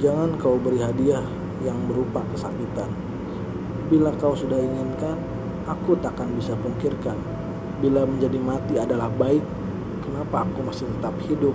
Jangan kau beri hadiah yang berupa kesakitan. Bila kau sudah inginkan, aku takkan bisa pungkirkan. Bila menjadi mati adalah baik, kenapa aku masih tetap hidup?